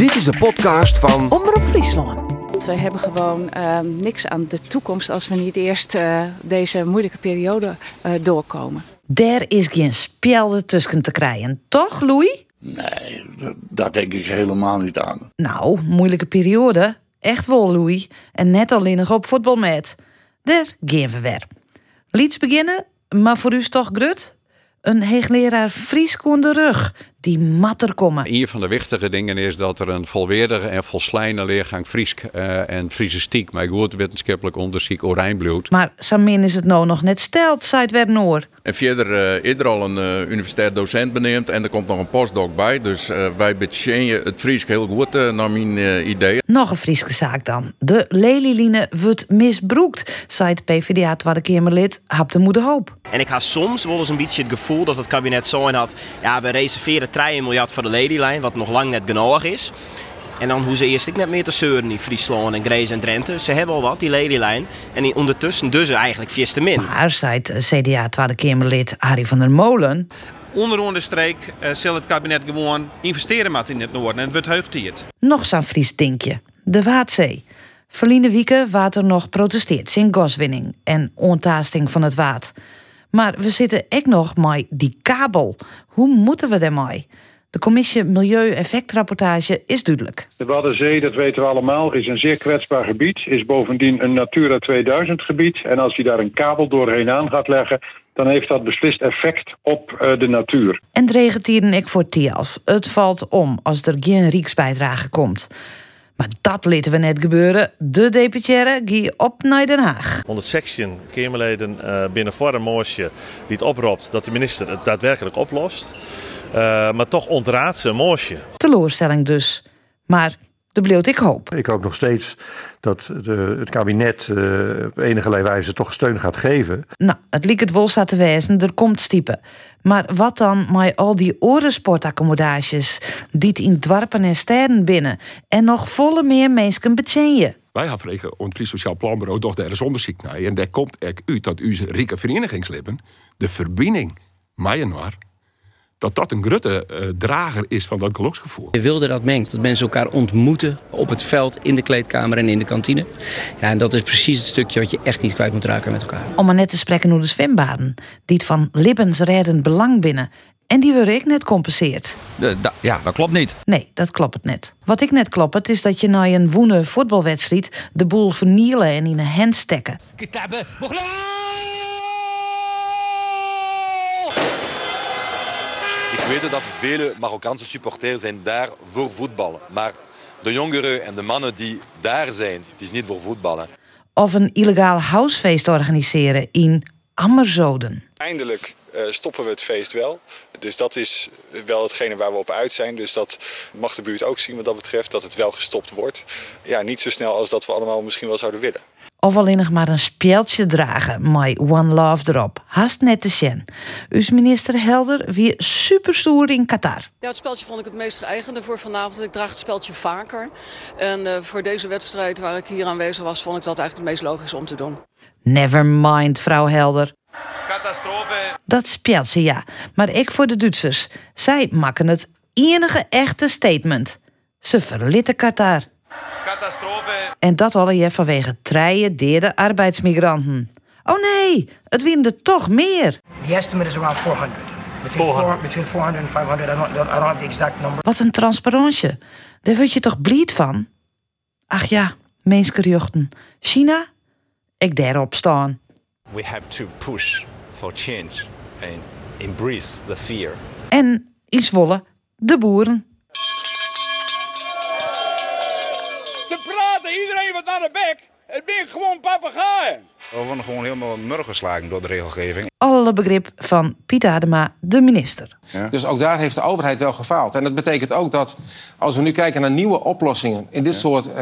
Dit is de podcast van Omroep Friesland. We hebben gewoon uh, niks aan de toekomst als we niet eerst uh, deze moeilijke periode uh, doorkomen. Daar is geen spelde tussen te krijgen, toch Louis? Nee, dat denk ik helemaal niet aan. Nou, moeilijke periode. Echt wel, Louis. En net alleen nog op voetbalmet. Daar gaan we weer. Liets beginnen, maar voor u is toch grut? Een heegleraar Fries de rug die matter komen. Een van de wichtige dingen is dat er een volwaardige en volslijne leergang Fries uh, en Friesistiek met goed wetenschappelijk onderzoek Orijnbloed. Maar Samin is het nou nog net stelt, zei het Noor. En verder uh, is er al een uh, universitair docent benoemd en er komt nog een postdoc bij. Dus uh, wij betjenen het Fries heel goed naar mijn idee. Nog een Frieske zaak dan. De lelieline wordt misbruikt, zei het PvdA Tweede Kamerlid Hap de Moeder Hoop. En ik had soms wel eens een beetje het gevoel dat het kabinet zo in had... ja, we reserveren 3 miljard voor de lelylijn, wat nog lang net genoeg is... En dan hoe ze eerst ik net meer te zeuren in Friesland en Grees en Drenthe. Ze hebben al wat, die lelylijn. En die ondertussen dus eigenlijk vies te min. Maar, zei CDA Tweede Kamerlid Harry van der Molen... Onder de streek uh, zal het kabinet gewoon investeren met in het noorden. En het wordt heugtiert. Nog zo'n Fries dinkje. De Waatzee. Verliende wieken water nog protesteert in gaswinning en ontaasting van het water. Maar we zitten echt nog met die kabel. Hoe moeten we daarmee? De commissie Milieu-effectrapportage is duidelijk. De Waddenzee, dat weten we allemaal, is een zeer kwetsbaar gebied. Is bovendien een Natura 2000 gebied. En als je daar een kabel doorheen aan gaat leggen, dan heeft dat beslist effect op uh, de natuur. En het regent hier ik voor Tialf. Het valt om als er geen Rijksbijdrage komt. Maar dat lieten we net gebeuren. De deputaire gie op naar Den Haag. 116 Kamerleden uh, binnen voor een moosje die het oproept dat de minister het daadwerkelijk oplost. Uh, maar toch ontraadt ze een moosje. Teleurstelling dus. Maar de bleef ik hoop. Ik hoop nog steeds dat de, het kabinet uh, op enige wijze toch steun gaat geven. Nou, het liep het wolsta te wijzen, er komt stiepen. Maar wat dan met al die orensportaccommodages die in dwarpen en steden binnen en nog volle meer mensen betjenje? Wij hebben vregen ons Fries Sociaal Planbureau toch daar is onderzoek naar. En daar komt er uit dat uw rieke verenigingsleden de verbinding Myanmar dat dat een grote uh, drager is van dat geluksgevoel. Je wilde dat mengt, dat mensen elkaar ontmoeten op het veld, in de kleedkamer en in de kantine. Ja, en dat is precies het stukje wat je echt niet kwijt moet raken met elkaar. Om maar net te spreken over de zwembaden, die het van libbensreddend belang binnen. En die worden ik net compenseerd. De, da, ja, dat klopt niet. Nee, dat klopt het net. Wat ik net klopt, het is dat je na een woene voetbalwedstrijd de boel vernielen en in een hand stekken. Ik weet dat vele Marokkaanse supporters zijn daar voor voetballen. Maar de jongeren en de mannen die daar zijn, het is niet voor voetballen. Of een illegaal housefeest organiseren in Ammerzoden. Eindelijk uh, stoppen we het feest wel. Dus dat is wel hetgene waar we op uit zijn. Dus dat mag de buurt ook zien wat dat betreft, dat het wel gestopt wordt. Ja, niet zo snel als dat we allemaal misschien wel zouden willen of alleen nog maar een speeltje dragen my One Love erop. Haast net te zien. Uw minister Helder weer superstoer in Qatar. Ja, het speltje vond ik het meest geëigende voor vanavond. Ik draag het speltje vaker. En uh, voor deze wedstrijd waar ik hier aanwezig was, vond ik dat eigenlijk het meest logisch om te doen. Never mind, vrouw Helder. Catastrofe. Dat speelt ze ja. Maar ik voor de Duitsers. Zij maken het enige echte statement. Ze verlitten Qatar. Catastrofe. En dat alle je vanwege treien derde arbeidsmigranten. Oh nee, het winnen er toch meer. The estimate is around 400. Between, 400. between 400 and 500. I don't, I don't have the exact number. Wat een transparantje. Daar word je toch blied van? Ach ja, menskerjochten. China? Ik daarop staan. We have to push for change and embrace the fear. En in Zwolle, de boeren. Wat naar de bek. Het ben gewoon papegaaien. We worden gewoon helemaal murgeslagen door de regelgeving. Alle begrip van Piet Adema, de minister. Ja. Dus ook daar heeft de overheid wel gefaald. En dat betekent ook dat als we nu kijken naar nieuwe oplossingen... in dit ja. soort uh,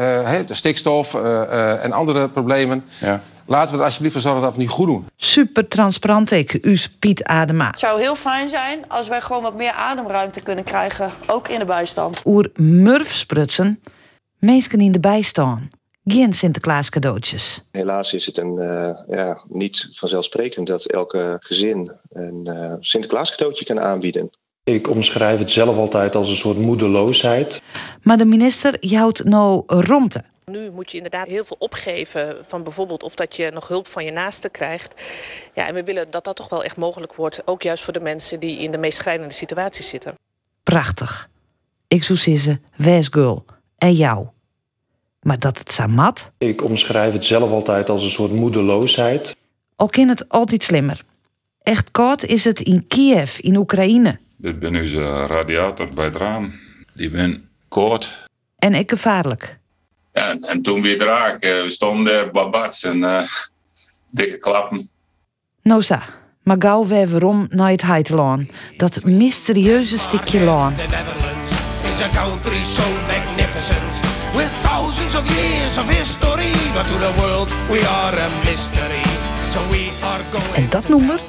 de stikstof uh, uh, en andere problemen... Ja. Laten we er alsjeblieft voor zorgen dat we het niet goed doen. Super transparant, ik, u Piet Adema. Het zou heel fijn zijn als wij gewoon wat meer ademruimte kunnen krijgen. Ook in de bijstand. Oer murf sprutsen, mensen in de bijstand geen Sinterklaas cadeautjes. Helaas is het een, uh, ja, niet vanzelfsprekend dat elke gezin een uh, Sinterklaas cadeautje kan aanbieden. Ik omschrijf het zelf altijd als een soort moedeloosheid. Maar de minister houdt nou romte. Nu moet je inderdaad heel veel opgeven van bijvoorbeeld of dat je nog hulp van je naasten krijgt. Ja, en we willen dat dat toch wel echt mogelijk wordt, ook juist voor de mensen die in de meest schrijnende situaties zitten. Prachtig. Ik zou zeggen, wees girl. En jou. Maar dat het samat, Ik omschrijf het zelf altijd als een soort moedeloosheid. al kan het altijd slimmer. Echt koud is het in Kiev, in Oekraïne. Dit ben onze radiator bij het raam. Die ben koud. En ik gevaarlijk. En, en toen weer raak, eh, we stonden babats en eh, dikke klappen. Noza, maar gauw weer waarom naar het Heitelaan. Dat mysterieuze stukje laan. is a country so magnificent thousands of years of history. But to the world we are a mystery. So we are going. En dat nummer,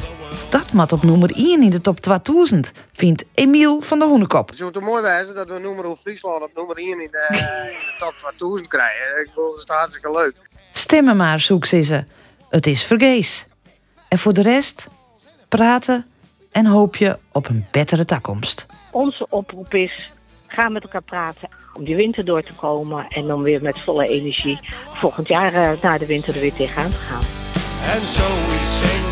dat mat op nummer 1 in de top 2000, vindt Emiel van der Hoenekop. Het zou toch mooi wijzen dat we nummer Friesland op nummer 1 in de, in de top 2000 krijgen. Ik bedoel, dat is hartstikke leuk. Stemmen maar, zoek ze ze. Het is vergees. En voor de rest, praten en hoop je op een betere toekomst. Onze oproep is, ga met elkaar praten om die winter door te komen en om weer met volle energie volgend jaar eh, na de winter er weer tegenaan te gaan. And so we sing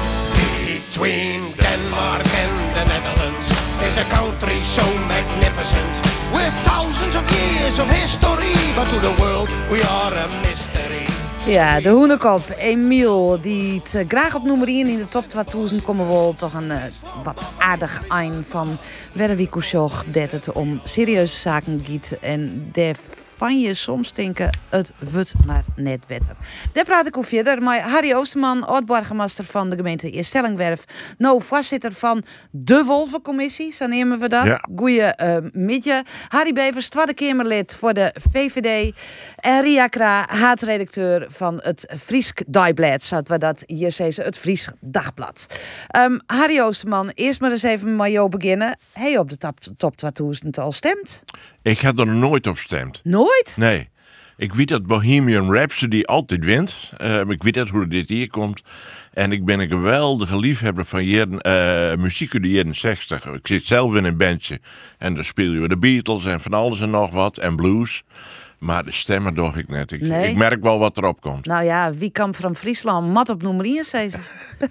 between Denmark and the Netherlands. Is a country so magnificent with thousands of years of history. But to the world we are a mystery. Ja, de Hoenekop, Emiel, die het eh, graag op nummer 1 in de top 2000 komen wil. Toch een eh, wat aardig ein van Werwikusjoch dat het om serieuze zaken gaat. En daar van je soms denken, het wordt maar net beter. Daar praat ik over verder met Harry Oosterman, oud-burgemeester van de gemeente Eerstellingwerf. Nou, voorzitter van de Wolvencommissie, zo nemen we dat. Ja. Goeie midje. Harry Bevers, tweede Kamerlid voor de VVD. En Ria Kra, haatredacteur van het Friesk Dagblad, zouden we dat hier zeggen, het Fries Dagblad. Ehm, Harry Oosterman, eerst maar eens even met jou beginnen. Hey, op de top, top 2000 al stemt? Ik heb er nooit op gestemd. Nooit? Nee. Ik weet dat Bohemian Rhapsody altijd wint. Eh, ik weet net hoe dit hier komt. En ik ben een geweldige liefhebber van jaren, eh, muziek uit de jaren 60. Ik zit zelf in een bandje. En daar spelen we de Beatles en van alles en nog wat. En blues. Maar de stemmen doch ik net. Ik, Nee. ik merk wel wat erop komt. Nou ja, wie kan van Friesland mat op nummer 1 zeggen?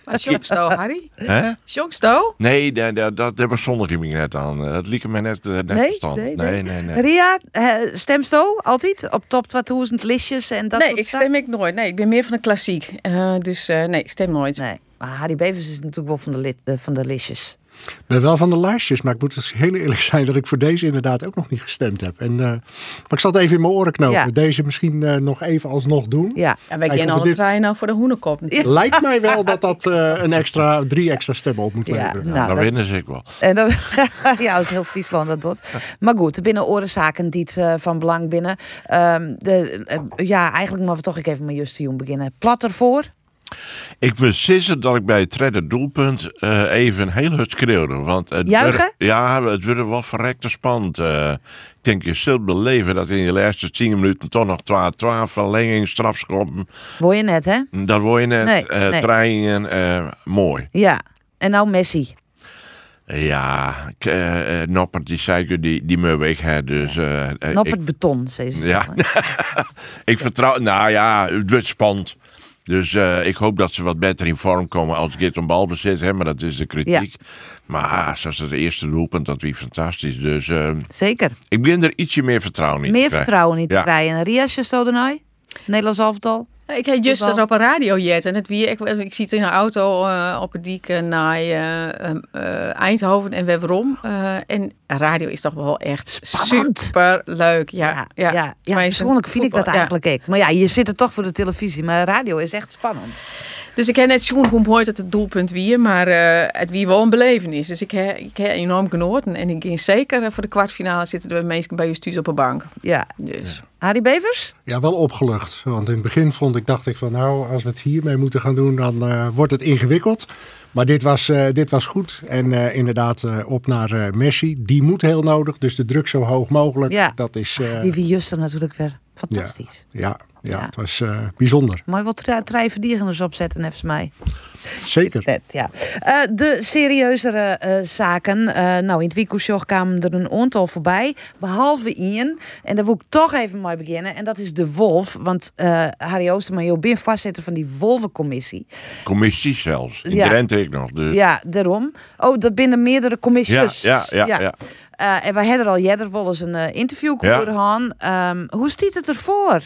Maar Jongsto, Harry? Hè? Jongsto? Nee, dat, dat, dat, daar was ik net aan. Eh, Het liep me net, eh, net Nee, verstand. nee, nee, nee. nee, nee. Ria, eh, stemst zo altijd op top 2000 listjes en dat nee, ik stem ik nooit. Nee, ik ben meer van de klassiek. Eh, dus eh, nee, ik stem nooit. Nee. Maar Harry Bevers is natuurlijk wel van de, lid, van de listjes. Ik ben wel van de lijstjes, maar ik moet dus heel eerlijk zijn dat ik voor deze inderdaad ook nog niet gestemd heb. En, eh, maar ik zal het even in mijn oren knopen. Ja. Deze misschien eh, nog even alsnog doen. Ja, En wij kennen alle dit- trein nou voor de hoenekop. natuurlijk. Lijkt mij wel dat dat eh, een extra, drie extra stemmen op moet leveren. nou, Nou, dat- winnen ze ik wel. En dan, ja, als heel Friesland dat doet. Maar goed, binnen orenzaken die het eh, van belang binnen. Ehm, de, ja, eigenlijk moeten we toch even met Justin beginnen. Plat ervoor. Ik sissen dat ik bij het derde doelpunt eh, even heel hard schreeuwde. Want het Juichen? werd- ja, het werd wel verrekte spannend. Eh, ik denk, je zult beleven dat in de laatste 10 minuten toch nog 12-12 verlenging, strafschoppen. Word je net, hè? Dat word je net. Nee, eh nee. treinen, mooi. Ja. En nou Messi. Ja, ik, eh, Noppert, die zei die, die moet ik hebben. Dus, Nop ik- het beton, zei ze. Ja, ik vertrouw. Nou ja, het wordt spannend. Dus eh, ik hoop dat ze wat beter in vorm komen als Git een bal bezit. Hè, maar dat is de kritiek. Maar zoals het eerste doelpunt, dat was fantastisch. Dus eh, Zeker. ik begin er ietsje meer vertrouwen in te Meer krijgen. vertrouwen in te Ja. krijgen. Ria, is je zo ernaar? Nederlands elftal? Ik heb just Voetbal. er op een radio jet en het wie ik, ik zit in een auto eh, op het diek eh, naar eh, eh, eh, Eindhoven en weerom. Eh, en radio is toch wel echt super leuk. Ja, ja, Ja, ja, persoonlijk vind ik dat eigenlijk ook. Maar ja, je zit er toch voor de televisie. Maar radio is echt spannend. Dus ik heb net hoe mooi dat het doelpunt wie, maar eh, het wie wel een belevenis. Dus ik heb, ik heb enorm genoten en ik ging zeker eh, voor de kwartfinale zitten er mensen bij je thuis op een bank. Ja. Dus. Harry Bevers? Ja, wel opgelucht. Want in het begin vond ik, dacht ik van nou, als we het hiermee moeten gaan doen, dan eh, wordt het ingewikkeld. Maar dit was, eh, dit was goed. En eh, inderdaad, eh, op naar eh, Messi. Die moet heel nodig. Dus de druk zo hoog mogelijk. Ja. Dat is. eh, Die wie Juster natuurlijk weer fantastisch. ja, ja, het was eh, bijzonder. Maar drie drie verdedigers opzetten, volgens mij. Zeker. Dat, ja. Eh, de serieuzere eh, zaken. eh, nou, in het weekendjoch kwamen er een aantal voorbij. Behalve Ian. En daar wil ik toch even mee beginnen. En dat is de Wolf. Want eh, Harry Oosterman, je bent vastzitter van die Wolvencommissie. Commissie zelfs. In Ja. Drenthe ik nog. Dus. Ja, daarom. Oh, dat binnen meerdere commissies. Ja, ja, ja, ja. Eh, en wij hadden al eerder wel eens een eh, interview Ja. gehad. Ehm, hoe stiet het ervoor?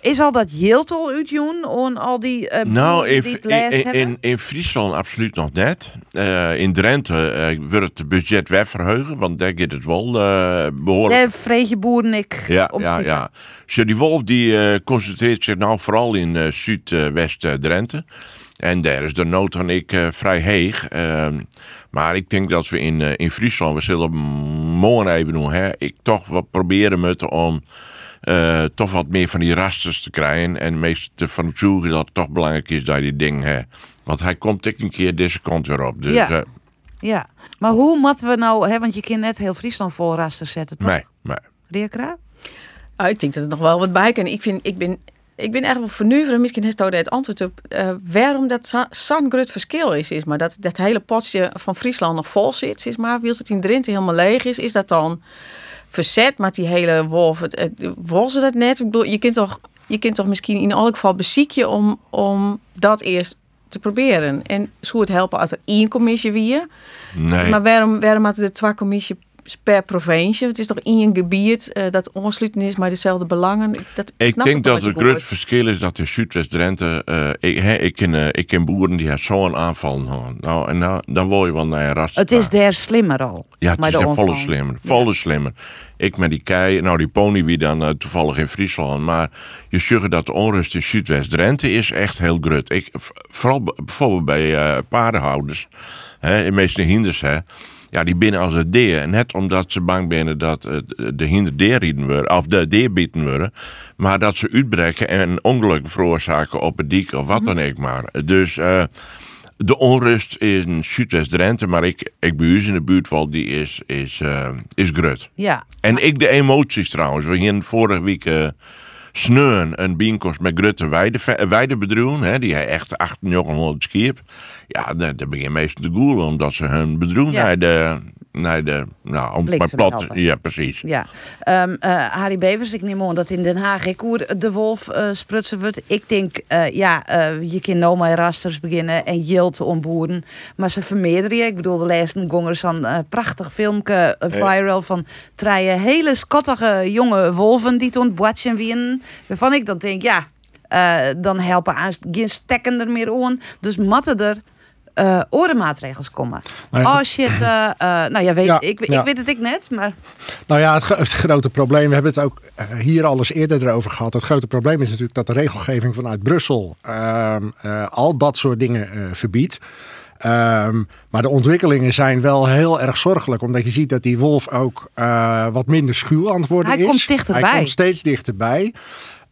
Is al dat Jilt al uitjoen on al die eh Nou, in, die in, in, hebben? in, in Friesland absoluut nog net. Eh, in Drenthe eh, wordt het budget weer verheugen, want daar gaat het wel eh, behoorlijk. Vreetje boeren ik Ja, ja, ja. Zo, die wolf die concentreert zich nou vooral in Zuidwest-Drenthe. En daar is de nood aan ik vrij heeg. Ehm, maar ik denk dat we in, in Friesland, we zullen morgen even doen, hè, ik toch wat proberen moeten om eh, toch wat meer van die rasters te krijgen. En meestal van het zoeken dat het toch belangrijk is dat je die ding hebt. Want hij komt ik een keer deze kant weer op. Dus Ja. eh, Ja, maar hoe moeten we nou, hè, want je kan net heel Friesland vol raster zetten, toch? nee, nee. Reerkra? Ah, ik denk dat er nog wel wat bij kan. Ik, vind, ik ben ik ben echt wel vernuiveren. Misschien heeft hij het antwoord op eh, waarom dat zo- zo'n groot verschil is, is. Maar dat dat hele potje van Friesland nog vol zit, is maar. Wil het in Drenthe helemaal leeg is, is dat dan verzet met die hele wolf? Het, het, was ze dat net? Ik bedoel, je kunt toch, je kunt toch misschien in elk geval beziekje om, om dat eerst te proberen. En zou het helpen als er één commissie wie Nee. Maar waarom, waarom hadden de twee commissie per provincie? Het is toch één gebied eh, dat ontsluiten is, maar dezelfde belangen. Ik- Dat, Ik snap denk dat het groot verschil is dat in Zuidwest-Drenthe. eh, ik, hè, ik, ken, eh, ik ken boeren die zo'n aanval. gehad. Nou, en nou, dan word je wel naar een rast. Het is daar slimmer al. Ja, het maar is daar volle slimmer. Volle slimmer. Ik met die kei, nou die pony wie dan toevallig in Friesland. Maar je zegt dat de onrust in Zuidwest-Drenthe is echt heel groot. Ik, vooral bijvoorbeeld bij eh, paardenhouders. Hè, in meeste hinders, hè. Ja, die binnen als het deer. Net omdat ze bang zijn dat eh, de hinder deerrieden worden, of de deerbieten worden. Maar dat ze uitbreken en ongeluk veroorzaken op het dik of wat dan ook maar. Dus eh, de onrust in Zuidwest-Drenthe, maar ik, ik bij in de buurt wel, die is, is, eh, is groot. Ja. En ik de emoties trouwens. We gingen vorige week sneun een bijeenkomst met Grutte Weide, Weidebedroen. Hè, die hij echt 1800 schip. Ja, daar, daar begin meestal te goelen omdat ze hun bedroen Ja. Naar de... Nou, om maar plat. Ja, precies. Ja, Ehm eh, Harry Bevers, ik neem aan dat in Den Haag ik hoe de wolf eh, sprutsen wordt. Ik denk, eh, ja, je kan nou rasters beginnen en jilt ontboeren. Maar ze vermeerderen je. Ik bedoel, de laatste gongers een prachtig filmpje viral van drie hele schattige jonge wolven die toen watchen winnen. Waarvan ik dan denk, ja, dan helpen aan geen stekken er meer aan. Dus matten er eh orenmaatregels komen. Nou ja, Als je het, eh, eh, nou ja, weet, Ja, ik, ik ja. weet het ik net, maar Nou ja, het, gro- het grote probleem, we hebben het ook hier al eens eerder erover gehad. Het grote probleem is natuurlijk dat de regelgeving vanuit Brussel ehm, eh, al dat soort dingen verbiedt. Ehm, maar de ontwikkelingen zijn wel heel erg zorgelijk. Omdat je ziet dat die wolf ook wat minder schuw aan het worden Hij is. komt dichterbij. Hij komt steeds dichterbij.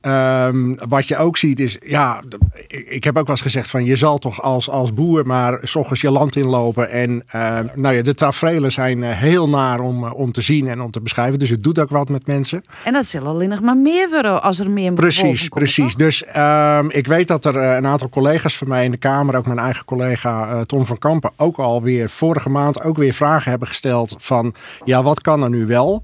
Ehm, wat je ook ziet is, ja, ik, heb ook wel eens gezegd van je zal toch als, als boer maar s ochtends je land inlopen. En eh, nou ja, de tafereelen zijn eh, heel naar om, eh, om te zien en om te beschrijven. Dus het doet ook wat met mensen. En dat zullen alleen nog maar meer worden als er meer Precies, precies. toch? Dus ehm, ik weet dat er eh, een aantal collega's van mij in de Kamer, ook mijn eigen collega eh, Tom van Kampen, ook alweer vorige maand ook weer vragen hebben gesteld van ja, wat kan er nu wel?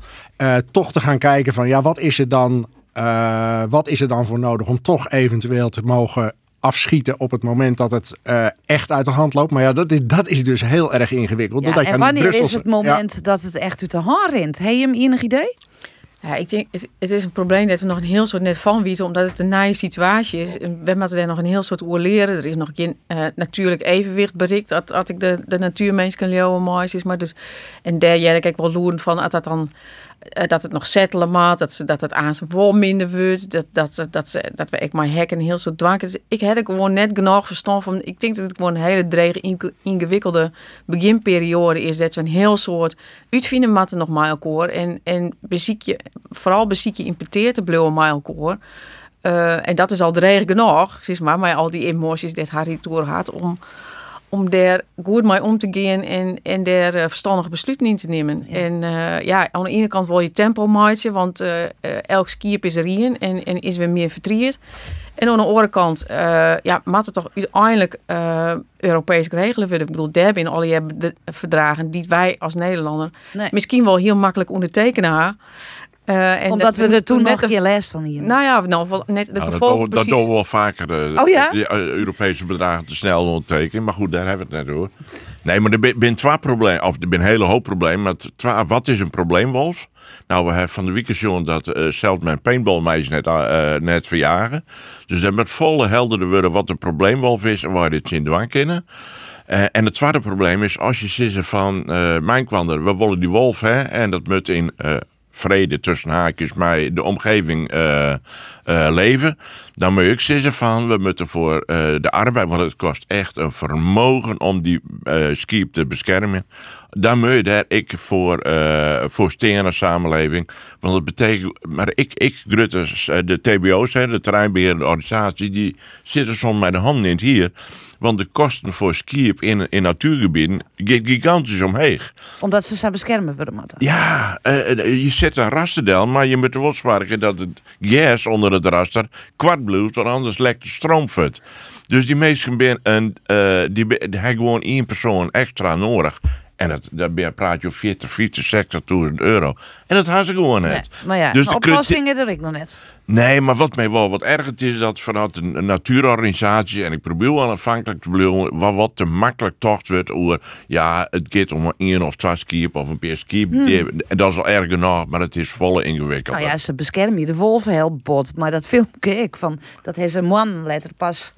Toch te gaan kijken van ja, wat is er dan, eh, wat is er dan voor nodig om toch eventueel te mogen afschieten op het moment dat het eh, echt uit de hand loopt. Maar ja, dat is, dat is dus heel erg ingewikkeld. Ja, en wanneer is het moment dat het echt uit de hand rent? Heb je hem enig idee? Ja, ik denk, het, het is een probleem dat we nog een heel soort net van weten, omdat het een naaie situatie is. We moeten er nog een heel soort oer leren. Er is nog geen eh, natuurlijk evenwicht bereikt. Dat, dat ik de, de natuurmens kan leeuwen. Maar dus, en daar jij ik wel loeren van, dat dat dan dat het nog settelen maakt, dat, ze, dat het aan zijn vol minder wordt, dat, dat, ze- dat, ze, dat we ik maar hekken heel soort dwanken. Dus ik heb gewoon net genoeg verstand van. Ik denk dat het gewoon een hele drege, inge- ingewikkelde beginperiode is. Dat we een heel soort uitvinden matten nog maar. En, en beziek vooral beziek je importeert te blijven maar. Eh, en dat is al dreig genoeg, zeg maar, maar al die emoties dat Harry Tour had om, om daar goed mee om te gaan en, en daar eh, verstandige besluiten in te nemen. En eh, ja, aan de ene kant wil je tempo maken, want eh, elk skip is er in en, en is weer meer vertrierd. En aan de andere kant, eh, ja, moet het toch uiteindelijk Europees geregeld worden. Ik bedoel, daar al die verdragen die wij als Nederlander Nee. misschien wel heel makkelijk ondertekenen. Eh, en Omdat dat- we er toen net nog de- geen les van hier. Nou ja, nou, net de Nou, dat, precies. doen we wel vaker. eh, Oh ja? Die eh, Europese bedragen te snel ondertekenen. Maar goed, daar hebben we het net over. Nee, maar er zijn- twee problemen. Of er zijn een hele hoop problemen. Maar twee- wat is een probleem, Wolf? Nou, we hebben van de week gezien dat eh, zelfs mijn paintballmeisje net, eh, net verjagen. Dus dat met volle heldere worden wat een probleemwolf is en waar je dit zin dwang kennen. Eh, en het tweede probleem is, als je zegt van, eh mijn kwander, we willen die wolf, hè, en dat moet in eh, vrede tussen haakjes mij de omgeving eh, eh, leven, dan moet ik zeggen van, we moeten voor eh, de arbeid, want het kost echt een vermogen om die skip te beschermen. Dan moet daar ik voor, voor stenen samenleving. Want dat betekent, maar ik, ik Grutters, de TBO's, de terreinbeheerende organisatie, die zitten soms met de handen in hier. Want de kosten voor skiën in, in natuurgebieden gaan gigantisch omheeg. Omdat ze ze beschermen worden moeten. Ja, eh, eh, je zet een rasterdel, maar je moet er wel zorgen dat het gas onder het raster kwart blijft, want anders lekt de stroom. Dus die mensen ben een, eh, die, be- die hebben gewoon één persoon extra nodig. En dat, daar praat je over 40, 50, 60.000 euro. En dat hebben ze gewoon Nee, net. maar ja, Dus de de oplossingen er ik nog net. Nee, maar wat mij wel wat ergert is dat vanuit een, een natuurorganisatie, en ik probeer wel aanvankelijk te blijven, wat, wat te makkelijk tocht wordt over, ja, het gaat om een of twee skip of een paar. Hmm. Dat is al erg genoeg, maar het is volle ingewikkeld. Nou ja, ze beschermen je de wolven heel bot. Maar dat filmpje ik van dat hij zijn man letter pas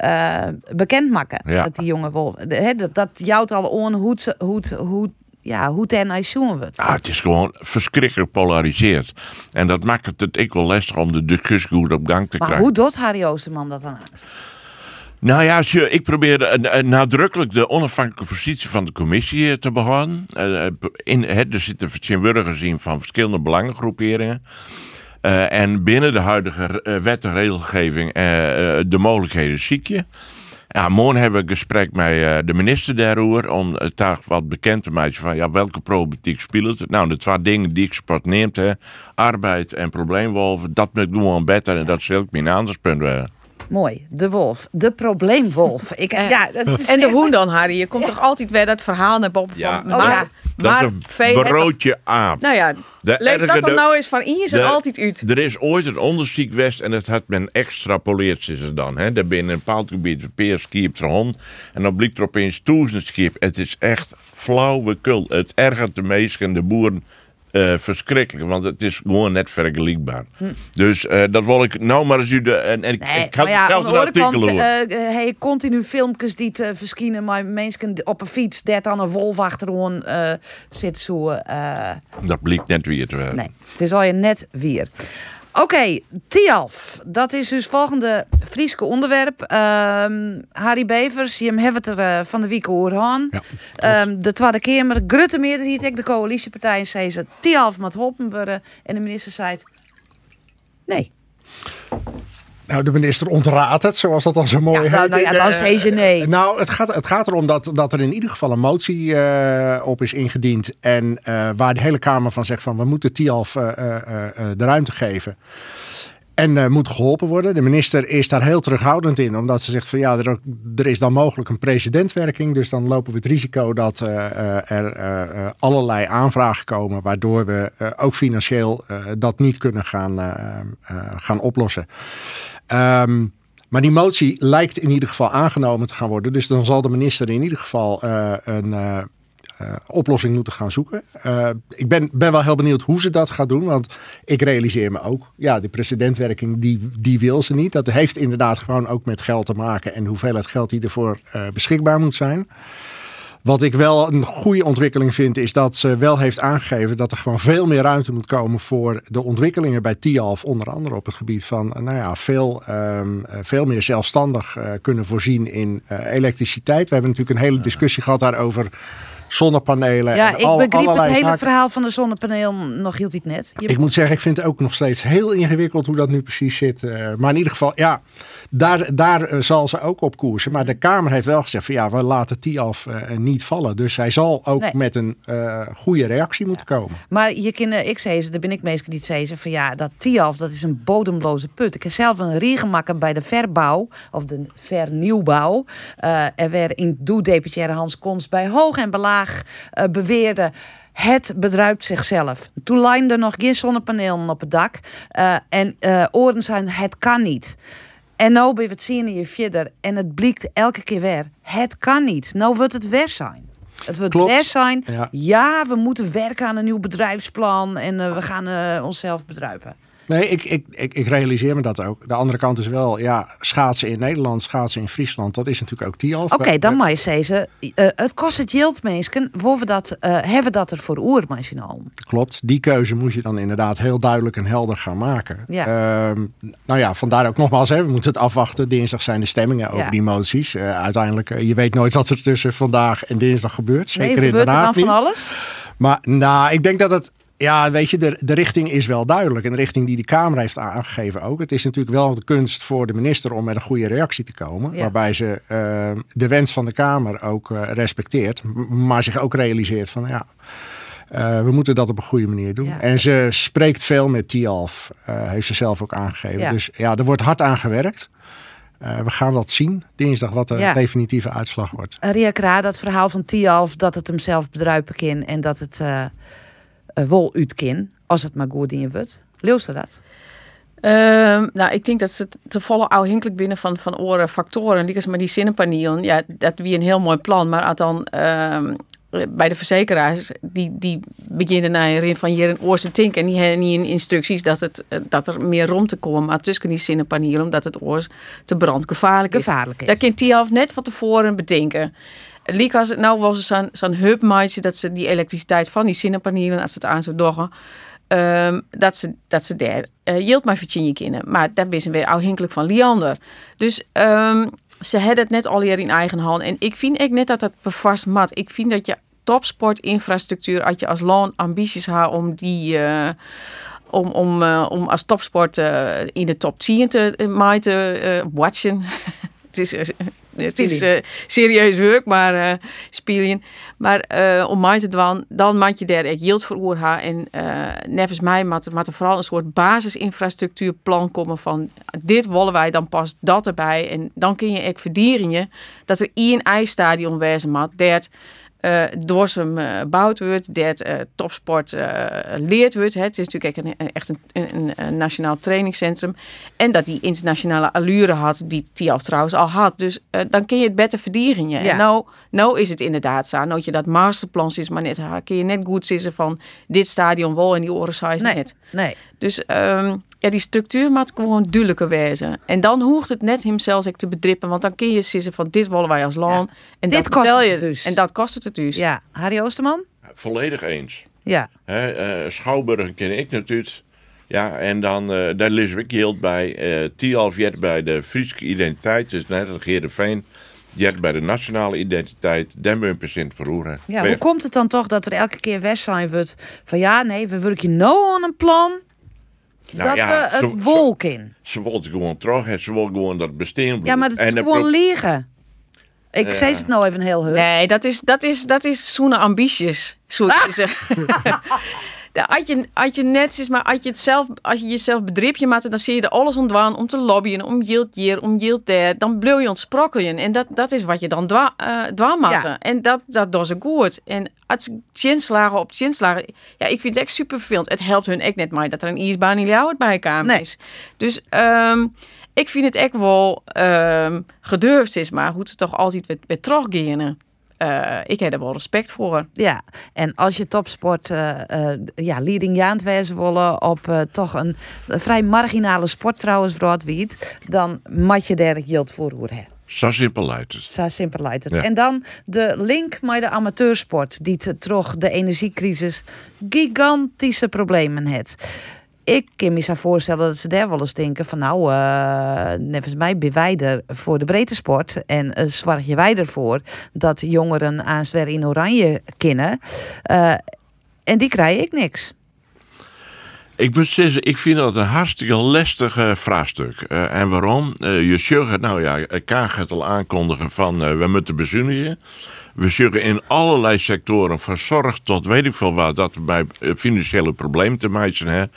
eh, bekend maken. Ja. Dat die jonge hè, dat, dat jouwt al on hoe het, hoe het, hoe, ja, hoe het en hij zoen wordt. Ah, het is gewoon verschrikkelijk polariseerd. En dat maakt het het ik wel lastig om de discussie goed op gang te Maar krijgen. hoe doet Harry Oosterman dat dan? Nou ja, ik probeerde eh, nadrukkelijk de onafhankelijke positie van de commissie eh, te behouden. Eh, in, er zitten vertegenwoordigers in van verschillende belangengroeperingen. Eh, en binnen de huidige eh, wet en regelgeving eh, de mogelijkheden ziek je. Ja, morgen hebben we een gesprek met de minister daarover. Om het daar wat bekend te maken van ja, welke problematiek speelt het. Nou, de twee dingen die ik sport neemt, hè, arbeid en probleemwolven, dat moet gewoon beter en dat zal ik mijn aandachtspunt werden. Mooi, de wolf. De probleemwolf. Ik, ja, dat is En de echt- hoen dan, Harry. Je komt toch altijd weer dat verhaal naar boven Ja, van... dat maar, is- dat maar is een vee- broodje aap. Nou ja, De lees dat dan de- nou eens van is er de- altijd uit. Er is ooit een onderzoek geweest en dat had men extrapoleerd, is het dan. Hè? Daar binnen een bepaald gebied een peer ter hond. En dan blikt er opeens duizend skip. Het is echt flauwekul. Het ergert de meesten en de boeren eh, verschrikkelijk. Want het is gewoon net vergelijkbaar. Hm. Dus eh, dat wil ik nou maar eens u de... En, en ik, Nee, ik had ja, zelfs aan een de andere artikel over. eh, hey, continu filmpjes die te verschijnen, maar mensen op een fiets, dat aan een wolf achterom eh zit zo. Dat blikt net weer nee, het is al je net weer. Oké, Tialf. Dat is dus volgende Frieske onderwerp. Ehm, Harry Bevers, je hebt het er eh, van de week over. Ehm, de Tweede Kamer, grote meerderheid, ik de coalitiepartijen, zei ze Tialf moet helpen worden. En de minister zei het, nee. Nou, de minister ontraadt het, zoals dat dan zo mooi nou, heet. nou ja, dan Eh, zei ze nee. Nou, het gaat, het gaat erom dat, dat er in ieder geval een motie eh, op is ingediend. En eh, waar de hele Kamer van zegt van we moeten TIAF eh, de ruimte geven. En eh, moet geholpen worden. De minister is daar heel terughoudend in. Omdat ze zegt van ja, er, is dan mogelijk een precedentwerking. Dus dan lopen we het risico dat eh, eh, er allerlei aanvragen komen. Waardoor we ook financieel dat niet kunnen gaan, gaan oplossen. Ehm, maar die motie lijkt in ieder geval aangenomen te gaan worden. Dus dan zal de minister in ieder geval een eh, oplossing moeten gaan zoeken. Eh, ik ben, ben wel heel benieuwd hoe ze dat gaat doen. Want ik realiseer me ook, ja, de precedentwerking die, die wil ze niet. Dat heeft inderdaad gewoon ook met geld te maken. En hoeveelheid geld die ervoor eh, beschikbaar moet zijn. Wat ik wel een goede ontwikkeling vind, is dat ze wel heeft aangegeven dat er gewoon veel meer ruimte moet komen voor de ontwikkelingen bij TIAF. Onder andere op het gebied van nou ja, veel, ehm, eh, veel meer zelfstandig kunnen voorzien in elektriciteit. We hebben natuurlijk een hele discussie gehad daarover. Zonnepanelen. Ja, en ik al- begreep het hele zaken. verhaal van de zonnepaneel nog hield hij het net. Je- Ik moet zeggen, ik vind het ook nog steeds heel ingewikkeld hoe dat nu precies zit. Eh, maar in ieder geval, ja, daar, daar eh, zal ze ook op koersen. Maar de Kamer heeft wel gezegd van ja, we laten Tialf eh niet vallen. Dus zij zal ook Nee. met een eh, goede reactie moeten komen. Maar je kinderen, ik zei ze, daar ben ik meestal niet zei ze van ja, dat Tialf, dat is een bodemloze put. Ik heb zelf een riegemakker bij de verbouw, of de vernieuwbouw. Eh, er werd in doe-deputaire Hans Konst bij hoog en belaag beweerde... Het bedruipt zichzelf. Toen lijnde nog geen zonnepanelen op het dak. En eh, oren zijn, het kan niet. En nou ben je het zien in je verder. En het blijkt elke keer weer. Het kan niet. Nou wordt het weer zijn. Het wordt Klopt. weer zijn. Ja. Ja, we moeten werken aan een nieuw bedrijfsplan. En eh, we gaan eh, onszelf bedruipen. Nee, ik, ik, ik, ik realiseer me dat ook. De andere kant is wel, ja, schaatsen in Nederland, schaatsen in Friesland, dat is natuurlijk ook Tialf. Oké, dan je zeggen. eh, het kost het. Waar we dat, eh, hebben we dat er voor oer, al. Klopt, die keuze moet je dan inderdaad heel duidelijk en helder gaan maken. Ja. Ehm, nou ja, vandaar ook nogmaals, hè, we moeten het afwachten. Dinsdag zijn de stemmingen over Ja. die moties. Eh, uiteindelijk, je weet nooit wat er tussen vandaag en dinsdag gebeurt. Zeker nee, in de gebeurt dan raad van alles? Maar nou, ik denk dat het. Ja, weet je, de, de richting is wel duidelijk. En de richting die de Kamer heeft aangegeven ook. Het is natuurlijk wel de kunst voor de minister om met een goede reactie te komen. Ja. Waarbij ze eh, de wens van de Kamer ook eh, respecteert. Maar zich ook realiseert van ja. eh, we moeten dat op een goede manier doen. Ja. En ze spreekt veel met Tialf, heeft ze zelf ook aangegeven. Ja. Dus ja, er wordt hard aan gewerkt. We gaan dat zien dinsdag, wat de Ja. definitieve uitslag wordt. Ria Kra, dat verhaal van Tialf, dat het hem zelf bedruipen kan en dat het wol uit kan, als het maar goed in je wordt. Leeuwste dat? Ehm, nou, ik denk dat ze te volle afhankelijk binnen van, van oren factoren. Liekers maar die zinnenpanielen, ja, dat wie een heel mooi plan. Maar als dan ehm, bij de verzekeraars, die, die beginnen naar erin van hier een oorse tink. En die hebben niet in instructies dat, het, eh, dat er meer rond te komen. Maar tussen die zinnenpanielen, omdat het oors te brandgevaarlijk is. Gevaarlijk is. Dat kan die half net van tevoren bedenken. Liek als nou was zo'n zo'n hubmaatje dat ze die elektriciteit van die zinnenpanelen, als het aan zou doggen, ehm, dat, ze, dat ze daar uh, yield maar Virginia kennen. Maar daar ben ze weer afhankelijk van Liander. Dus ehm, ze hebben het net al hier in eigen hand. En ik vind ik net dat dat bevast mat. Ik vind dat je topsportinfrastructuur, als je als land ambities hebt om die. eh, om, om, uh, om als topsport in de top 10 te uh, te watchen. het is, het is uh, serieus werk, maar uh, spelen. Maar uh, om mij te doen, dan moet je daar echt yield voor En nevens mij moet er vooral een soort basisinfrastructuurplan komen van dit willen wij, dan past dat erbij. En dan kun je echt verdienen dat er één ijsstadion wezen moet, dat uh, door hem uh, gebouwd wordt, dat uh, topsport leerd wordt. Hè. Het is natuurlijk echt een, echt een, een, een, nationaal trainingscentrum. En dat die internationale allure had, die Tialf trouwens al had. Dus dan kun je het beter verdienen. Ja. En nou, nou is het inderdaad zo. Nou je dat masterplan is, maar net kun je net goed zeggen van dit stadion wel en die oren size nee, net. Nee. Dus um, ja, die structuur moet gewoon duidelijker wezen. En dan hoeft het net hemzelf te bedrippen. Want dan kun je zeggen van dit willen wij als land. Ja. En dit dat kost je, het dus. En dat kost het dus. Ja, Harry Oosterman? Volledig eens. Ja. He, uh, Schouwburg ken ik natuurlijk. Ja, en dan, uh, daar lees ik heel bij. Uh, Tialf bij de Friese identiteit. Dus net als Geerdenveen. Jet bij de nationale identiteit. Dan ben je verroeren. Ja, hoe komt het dan toch dat er elke keer weg zijn wordt van ja, nee, we werken nou aan een plan. Nou, dat ja, we het wolk in. Ze, ze wil gewoon terug en ze wil gewoon dat bestaan blijft. Ja, maar het is en gewoon liegen. Ik zei het nou even heel heel. Nee, dat is, dat is, dat is ah. ze als je, als je net is, maar als je, het zelf, als je jezelf bedrip je maakt, dan zie je er alles ontwaan om te lobbyen, om yield hier, om yield daar. Dan bleu je ontsprokkelen. En dat, dat is wat je dan dwa, uh. Ja. En dat, dat doen ze goed. En als chinslagen op chinslagen, ja, ik vind het echt super vervelend. Het helpt hun echt net maar dat er een ijsbaan in jouw bij nee. is. Dus um, ik vind het echt wel um, gedurfd is, maar hoe ze toch altijd weer, weer. Uh, ik heb er wel respect voor. Ja, en als je topsport uh, uh, ja, leading wezen willen op toch een, vrij marginale sport trouwens, Broadwiet, dan moet je daar geld voor hebben. Zo simpel luidt het. Zo simpel luidt het. Ja. En dan de link met de amateursport, die toch de energiecrisis gigantische problemen heeft. Ik kan me zo voorstellen dat ze daar wel eens denken van nou, uh, mij ben wij er voor de breedte sport. En uh, zorg je wij ervoor dat jongeren aan in oranje kennen. Uh, en die krijg ik niks. Ik moet ik vind dat een hartstikke lastig vraagstuk. En waarom? Uh, je zult, nou ja, Kaag gaat al aankondigen van we moeten bezuinigen. We zullen in allerlei sectoren, van zorg tot weet ik veel wat, dat we bij financiële problemen te maken hebben.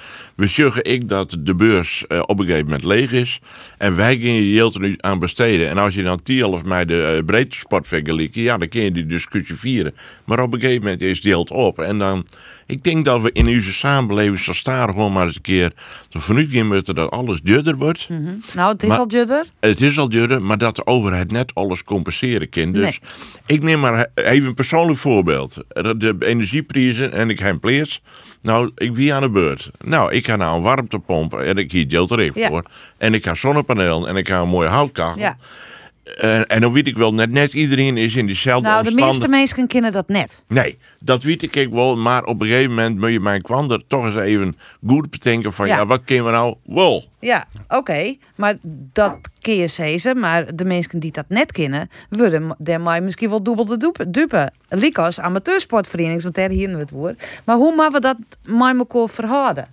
Zeggen ik dat de beurs uh, op een gegeven moment leeg is. En wij geld er nu aan besteden. En als je dan 10 of mij de uh, breedte sport vergelijkt, ja, dan kun je die discussie vieren. Maar op een gegeven moment is geld op. En dan, ik denk dat we in onze samenleving zo staan gewoon maar eens een keer vanuit gaan moeten dat alles duurder wordt. Mm -hmm. Nou, het is maar, al duurder. Het is al duurder, maar dat de overheid net alles compenseren kan. Dus nee. ik neem maar even een persoonlijk voorbeeld. De energieprijzen en ik heb pleers. Nou, ik wie aan de beurt. Nou, ik nou een warmtepomp en ik hier geld er ja. voor. En ik ga zonnepaneel en ik ga een mooie houtkachel. Ja. En, en dan weet ik wel, net, net iedereen is in diezelfde Nou, de meeste mensen kennen dat net. Nee, dat weet ik wel. Maar op een gegeven moment moet je mijn kwander toch eens even goed bedenken van... Ja, ja wat kunnen we nou wel? Ja, oké. Okay, maar dat kun je zeggen. Maar de mensen die dat net kennen... willen daarmee misschien wel dubbel de dupe. dupe. Likos, amateursportvereniging, want daar hier het woord. Maar hoe maken we dat met elkaar verhouden?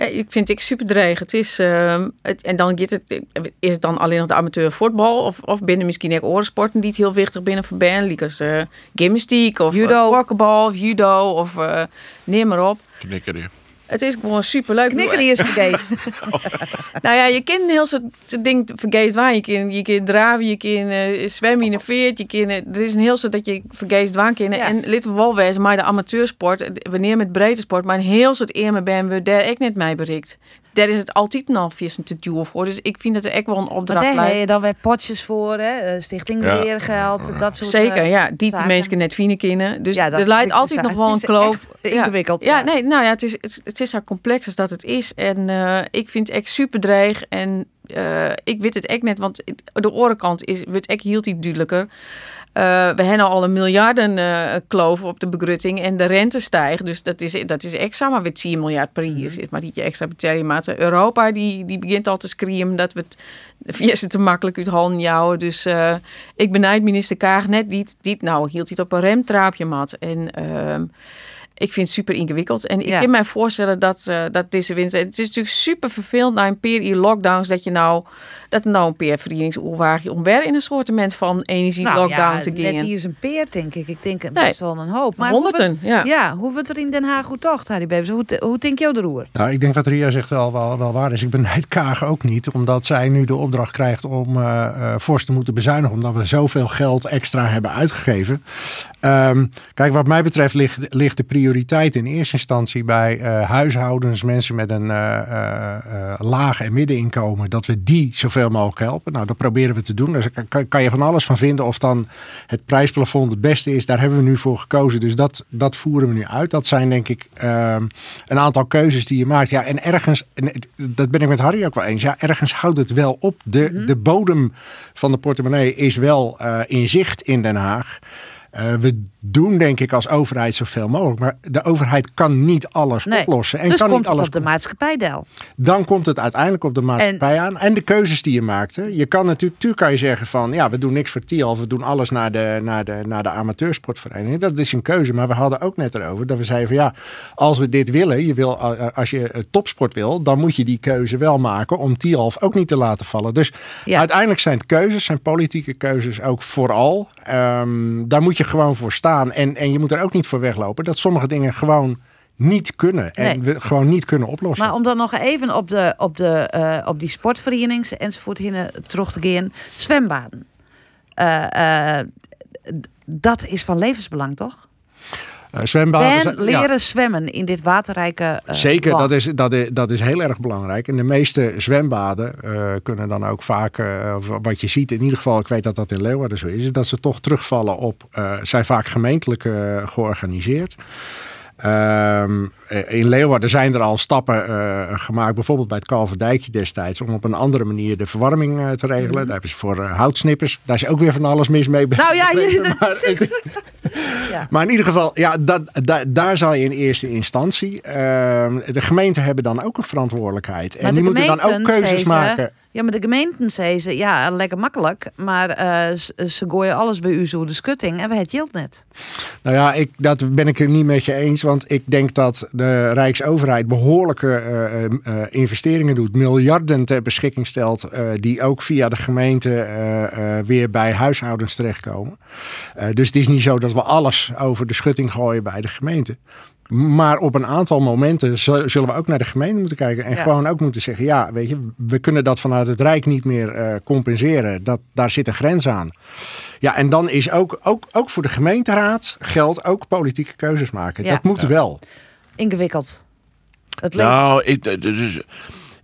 Ja, ik vind ik super dreig. Het is, uh, het, en dan het, is het dan alleen nog de amateur voetbal of, of binnen misschien ook orensporten die het heel wichtig binnen verbinden, zoals uh, gymnastiek of judo, uh, of judo of uh, neem maar op. Knikkeren. Het is gewoon super leuk. Knikker die is vergeet. nou ja, je kan heel soort dingen vergeet waar. Je kan, je kan draven, je kan uh, zwemmen in een veert. Je kan, uh, er is een heel soort dat je vergeet waar kan. Ja. En lid wel wezen, maar de amateursport, wanneer met breedte sport, maar een heel soort eerder ben we daar ik net mee bereikt daar is het altijd een halfjes te duur voor. Dus ik vind dat er echt wel een opdracht blijft. Nee, dan weer potjes voor, hè? Eh, Stichting ja. Leergeld, dat soort Zeker, ja. Die mensen net vinden kennen. Dus ja, er leidt altijd nog wel een kloof. Ingewikkeld. Ja, nee, nou ja, het is, het, het, is zo complex als dat het is. En uh, ik vind het echt super dreig. En uh, ik weet het echt net, want de orenkant is, wordt echt heel iets duidelijker. Uh, we hebben al een miljarden uh, kloof op de begrutting en de rente stijgt. Dus dat is, dat is extra maar weer 10 miljard per jaar zit. Maar die je extra betaling maakt. Europa die, die begint al te screamen dat we het via te makkelijk uit handen jouwen. Dus uh, ik benijd minister Kaag net die, die nou hield hij op een remtraapje mat. En ehm, ik vind het super ingewikkeld. En ik ja. kan mij voorstellen dat, uh, dat deze winter... Het is natuurlijk super vervelend na een periode lockdowns... dat je nou, dat nou een peer verdieningsoorwaagje... om weer in een soortement van energie-lockdown nou, ja, te gaan. Net hier is een peer, denk ik. Ik denk nee. best wel een hoop. Maar Honderden, hoe we, ja. Ja, hoe wordt er in Den Haag goed toch, Harry Bebes? Hoe, hoe denk je de roer? Nou, ik denk wat Ria zegt wel, wel, wel waar is. Ik benijd Kaag ook niet, omdat zij nu de opdracht krijgt... om uh, uh, fors te moeten bezuinigen... omdat we zoveel geld extra hebben uitgegeven. Um, kijk, wat mij betreft ligt, ligt de prioriteit in eerste instantie bij uh, huishoudens, mensen met een uh, uh, laag en middeninkomen, dat we die zoveel mogelijk helpen. Nou, dat proberen we te doen. Daar kan, kan, je van alles van vinden of dan het prijsplafond het beste is. Daar hebben we nu voor gekozen. Dus dat, dat voeren we nu uit. Dat zijn denk ik ehm, een aantal keuzes die je maakt. Ja, en ergens, en dat ben ik met Harry ook wel eens. Ja, ergens houdt het wel op. De, mm -hmm. de bodem van de portemonnee is wel in zicht in Den Haag. Uh, we doen denk ik als overheid zoveel mogelijk. Maar de overheid kan niet alles nee. oplossen. En dus kan komt niet alles het op de maatschappijdel. Dan komt het uiteindelijk op de maatschappij en, aan. En de keuzes die je maakt. Hè. Je kan natuurlijk, natuurlijk kan je zeggen van ja, we doen niks voor Tiel. We doen alles naar de, naar, de, naar de amateursportvereniging. Dat is een keuze. Maar we hadden ook net erover dat we zeiden van ja, als we dit willen. Je wil, als je topsport wil, dan moet je die keuze wel maken om Tialf ook niet te laten vallen. Dus ja. uiteindelijk zijn het keuzes, zijn politieke keuzes ook vooral. Um, daar moet je gewoon voor staan. En, en je moet er ook niet voor weglopen dat sommige dingen gewoon niet kunnen. En nee. we gewoon niet kunnen oplossen. Maar om dan nog even op, de, op, de, uh, op die sportverenigingen enzovoort hinnen terug te gaan. Zwembaden. Uh, uh, dat is van levensbelang, toch? Uh, zwembaden. En leren ja. zwemmen in dit waterrijke uh, Zeker, land. dat is, dat, is, dat is heel erg belangrijk. En de meeste zwembaden uh, kunnen dan ook vaak, wat je ziet, in ieder geval, ik weet dat dat in Leeuwarden zo is, is dat ze toch terugvallen op, zijn vaak gemeentelijk georganiseerd. Um, in Leeuwarden zijn er al stappen uh, gemaakt, bijvoorbeeld bij het Kalverdijkje destijds, om op een andere manier de verwarming uh, te regelen. Mm -hmm. Daar hebben ze voor uh, houtsnippers. Daar is ook weer van alles mis mee. Nou ja, je, maar, het, Maar in ieder geval, ja, dat, da- daar zal je in eerste instantie. ehm, de gemeenten hebben dan ook een verantwoordelijkheid. En die moeten dan ook keuzes maken. Ja, maar de gemeenten zeiden ze, ja, lekker makkelijk. Maar eh, ze, ze gooien alles bij u zo de schutting en we het yield net. Nou ja, ik, dat ben ik het niet met je eens. Want ik denk dat de Rijksoverheid behoorlijke eh, eh, eh, investeringen doet. Miljarden ter beschikking stelt. eh, die ook via de gemeente eh, eh, weer bij huishoudens terechtkomen. Eh, dus het is niet zo dat we alles over de schutting gooien bij de gemeente. Maar op een aantal momenten zu- zullen we ook naar de gemeente moeten kijken. En Ja. gewoon ook moeten zeggen: ja, weet je, we kunnen dat vanuit het Rijk niet meer eh, compenseren. Dat, daar zit een grens aan. Ja, en dan is ook, ook, ook voor de gemeenteraad geldt ook politieke keuzes maken. Ja. Dat moet Ja. wel. Ingewikkeld. Het Nou, ik, dus,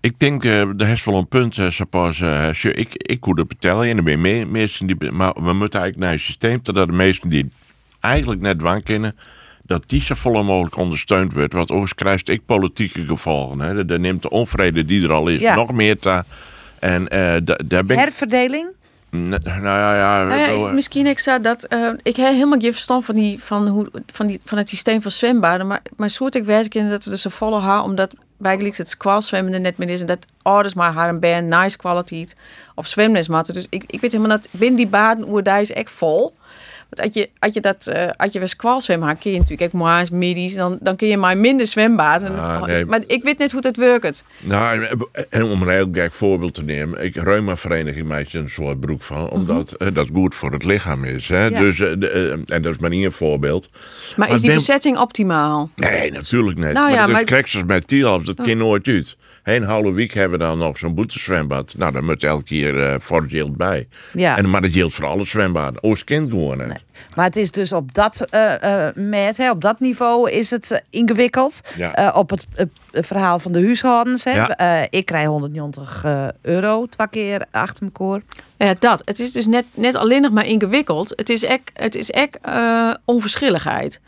ik denk, eh er is wel een punt, eh, suppose, ik, ik kon het vertellen, en er zijn meer mensen die, maar we moeten eigenlijk naar een systeem, dat de meesten die eigenlijk net dwang kennen, dat die zo vol mogelijk ondersteund wordt. Want anders krijgt ik politieke gevolgen. Hè. Dan neemt de onvrede die er al is Ja. nog meer te. En eh, da- daar ben ik... Herverdeling? Nou ja, ja, Nou ja, is het misschien extra dat eh, ik heb helemaal geen verstand van, die, van, hoe, van, die, van het systeem van zwembaden. Maar, maar soort ik werk in dat we dus een volle haar, omdat bijgelijks het squalzwemmen er net meer is. En dat ouders maar haar een band nice kwaliteit op zwemlesmatten. Dus ik, ik weet helemaal dat binnen die baden, hoe daar is echt vol. Want als je, als je dat, eh als je weer had, kun je natuurlijk ook moa's, middies. Dan, dan kun je maar minder zwembaden. Ah, nee. Maar ik weet net hoe dat werkt. Nou, en- om een heel gek voorbeeld te nemen. Ik reuma-vereniging maakt er een soort broek van. Omdat eh, dat goed voor het lichaam is. Hè? Ja. Dus, eh, de, en dat is maar niet een voorbeeld. Maar is die ben- bezetting optimaal? Nee, natuurlijk niet. Nou ja, maar dat maar- met dat Oh. kan nooit uit. Een halve week hebben we dan nog zo'n boetezwembad. Nou, dan moet elke keer eh voor het yield bij. Ja. En, maar dat geldt voor alle zwembaden. Oost kind gewoon. Maar het is dus op dat eh, eh, met, hè, op dat niveau is het ingewikkeld. Ja. Eh, op het, verhaal van de huishoudens. Hè. Ja. Eh, ik krijg 190 eh, euro twee keer achter mijn koor. Ja, dat. Het is dus net, net alleen nog maar ingewikkeld. Het is echt, het is echt eh, onverschilligheid.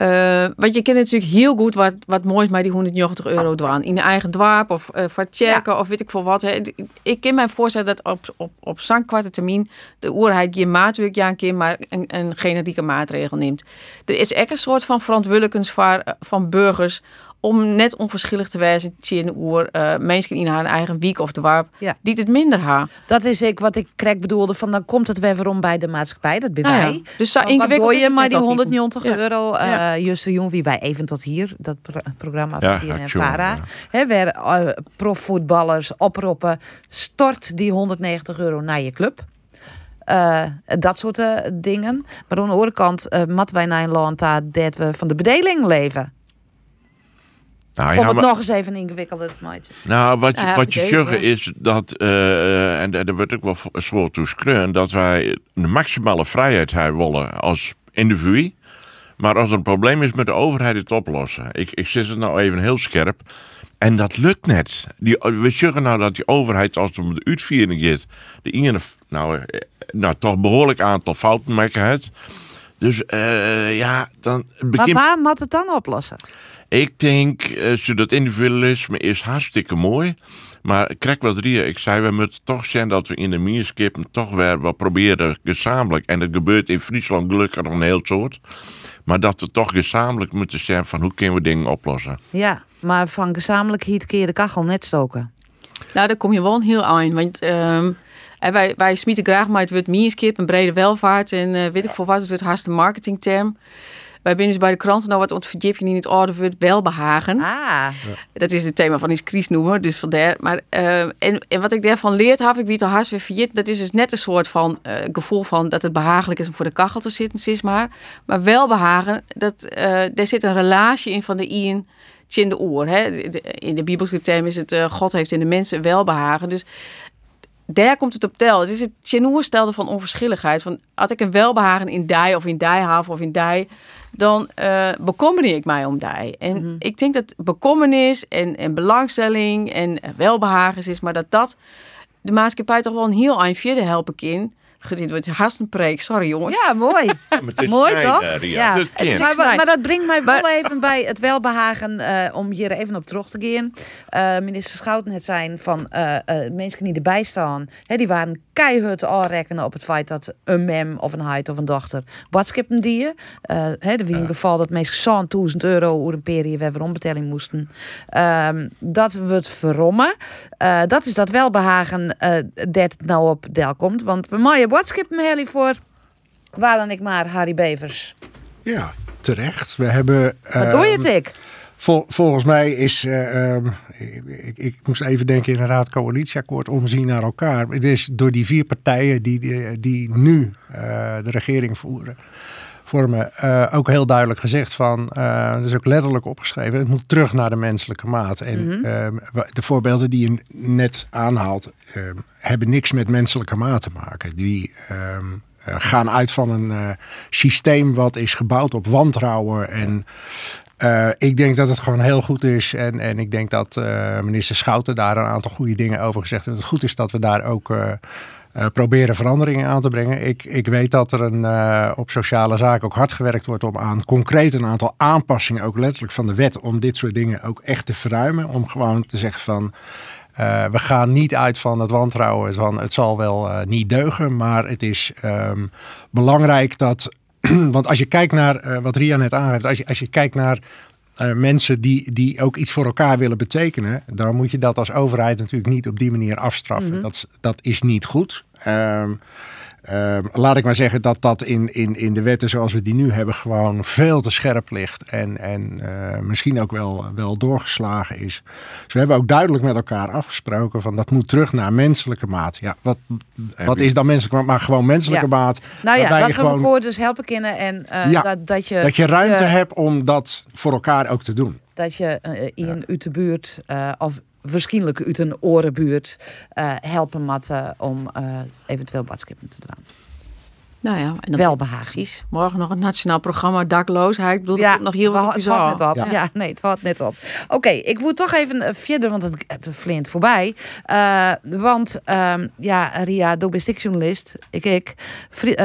Eh, want je kent natuurlijk heel goed wat, wat moois met die 190 euro dwaan. In de eigen dwaap of eh voor checken of weet ik veel wat. Hè. Ik kan mij voorstellen dat op, op, op zo'n kwarte termijn de oerheid geen maatwerk ja een keer, maar een, een generieke maatregel neemt. Er is echt een soort van verantwoordelijkheid van, van burgers om net onverschillig te wijzen in de oer eh mensen in haar eigen wiek of dwarp Ja. die het minder ha. Dat is ik wat ik krek bedoelde van dan komt het weer weer om bij de maatschappij. Dat ben Nou ja, wij. dus zo ingewikkeld je maar die altijd. 190 Ja. euro. eh Ja. Juste Jong, wie bij Even tot Hier, dat pro- programma Ja, van en Vara. Hè, waar eh, profvoetballers oproepen, stort die 190 euro naar je club. Eh, dat soort eh, dingen. Maar aan de andere kant, uh, mat wij naar een land daar dat we van de bedeling leven. Nou, Om het maar- nog eens even ingewikkelder te maken. Nou, wat je, Ja, wat je ja. is dat, eh, en daar wordt ook wel zwaar toe dat wij de maximale vrijheid willen als individu. Maar als er een probleem is met de overheid het oplossen. Ik, ik zit het nou even heel scherp. En dat lukt net. Die, we zeggen nou dat die overheid, als het om de uitviering gaat, de ene, nou, eh, nou toch behoorlijk aantal fouten maken heeft. Dus eh, ja, dan Maar waar moet het dan oplossen? Ik denk, eh, zo dat individualisme is hartstikke mooi. Maar krijg wat Ria, ik zei, we moeten toch zijn dat we in de mierskippen toch weer wat proberen gezamenlijk. En dat gebeurt in Friesland gelukkig nog een heel soort. Maar dat we toch gezamenlijk moeten zijn van hoe kunnen we dingen oplossen. Ja, maar van gezamenlijkheid kun je de kachel net stoken. Nou, daar kom je wel een heel aan. Want ehm, en wij, wij smieten graag maar het woord meerskip en brede welvaart. En eh, weet ik veel wat, het wordt haast een marketingterm. Wij zijn dus bij de kranten nou wat ontverdieping in het orde wordt welbehagen. Ah. Dat is het thema van die crisis noemen, dus vandaar. Maar eh, en, en wat ik daarvan leerd heb, ik weet al haast weer verjit, dat is dus net een soort van eh, gevoel van dat het behagelijk is om voor de kachel te zitten, sis maar. Maar welbehagen, dat eh daar zit een relatie in van de ien in de oor. Hè? In de Bijbelse term is het God heeft in de mensen welbehagen. Dus daar komt het op tel. Het is het genoerstelde van onverschilligheid. Van, had ik een welbehagen in die of in dijhaven of in die, dan eh bekommer ik mij om die. En ik denk dat bekommernis en, en belangstelling en eh, welbehagen is, maar dat dat de maatschappij toch wel een heel eind verder helpen kan. Dit wordt haast een preek, sorry jongens. Ja, mooi. het mooi snijden, toch? Ria. Dat kan. Maar, maar, maar dat brengt mij wel even bij het welbehagen eh, om hier even op terug te gaan. Eh, minister Schouten het zijn van eh, eh, mensen die erbij staan. Hè, die waren keihard aanrekenen op het feit dat een mem of een heid of een dochter badskippen die je. hè, er was een geval dat mensen 100.000 euro over een periode weer moesten. Ehm, dat wordt verrommen. Eh, dat is dat welbehagen eh, dat het nou op del komt. Want we maaien badskippen Helly voor. Waar dan ik maar Harry Bevers. Ja, terecht. We hebben. Wat doe je ehm, het ik? Vol- volgens mij is, eh, ehm, ik, ik moest even denken inderdaad, coalitieakkoord omzien naar elkaar. Het is door die vier partijen die, die, die nu eh, de regering voeren, vormen, eh, ook heel duidelijk gezegd van, eh dat is ook letterlijk opgeschreven, het moet terug naar de menselijke maat. En Mhm. ehm, de voorbeelden die je net aanhaalt, ehm, hebben niks met menselijke maat te maken. Die ehm, eh, gaan uit van een systeem wat is gebouwd op wantrouwen en ik denk dat het gewoon heel goed is. En, en ik denk dat minister Schouten daar een aantal goede dingen over gezegd heeft. Het goed is dat we daar ook eh, proberen veranderingen aan te brengen. Ik, ik weet dat er een, eh, op sociale zaken ook hard gewerkt wordt om aan concreet een aantal aanpassingen, ook letterlijk van de wet, om dit soort dingen ook echt te verruimen. Om gewoon te zeggen van. eh, we gaan niet uit van het wantrouwen van het zal wel niet deugen, maar het is ehm, belangrijk dat want als je kijkt naar wat Ria net aangeeft, als je, als je kijkt naar eh, mensen die, die ook iets voor elkaar willen betekenen, dan moet je dat als overheid natuurlijk niet op die manier afstraffen. Mhm. dat, is- dat is niet goed. Ehm, ehm, laat ik maar zeggen dat dat in, in, in de wetten zoals we die nu hebben gewoon veel te scherp ligt en, en eh, misschien ook wel, wel doorgeslagen is. Dus we hebben ook duidelijk met elkaar afgesproken van dat moet terug naar menselijke maat. Ja, wat, wat is dan menselijke maat? Maar gewoon menselijke Ja. maat. Nou ja, waarbij dat je we elkaar dus helpen kunnen en eh, Ja, dat, dat je... dat je ruimte hebt om dat voor elkaar ook te doen. Dat je eh, in de buurt eh, of waarschijnlijk uit een orenbuurt eh, helpen matten om eh, eventueel badskippen te doen. Nou ja, en dan Welbehagen. Precies. Morgen nog een nationaal programma dakloosheid. Ik bedoel, Ja, nog heel wat het valt net op. Ja. nee, het valt net op. Oké, ik moet toch even eh, verder, want het, het flint voorbij. Eh, want ehm, ja, Ria, doe ik journalist. Ik, ik.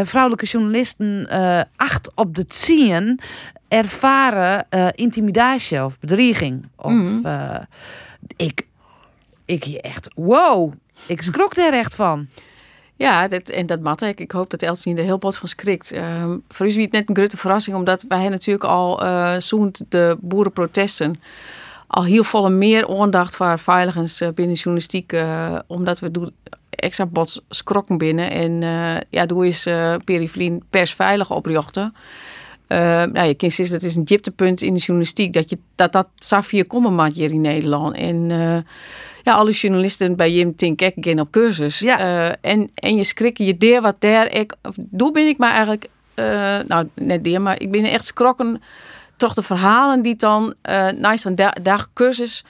Vrouwelijke journalisten, eh, acht op de tien ervaren eh, intimidatie of bedreiging. Of, Mhm. Ik, ik hier echt, wow, ik schrok daar echt van. Ja, dat, en dat mat ik. Ik hoop dat Elsie er heel bot van schrikt. Ehm, voor u is het net een grote verrassing, omdat wij natuurlijk al eh zoend de boerenprotesten al heel volle meer aandacht voor veiligens eh, binnen journalistiek, eh, omdat we doen extra bot skrokken binnen en ja, doe is uh, Perivlien persveilig oprichten. Uh, nou, zeggen dat is een dieptepunt in de journalistiek dat je dat dat Safia komen hier in Nederland en uh, ja, alle journalisten bij Jim Tink gaan op cursus. Ja. Uh, en, en je schrikken je deer wat daar. Ik, of, doe ben ik maar eigenlijk, nou net deer, maar ik ben echt schrokken. Toch de verhalen die dan uh, naast een da dag cursus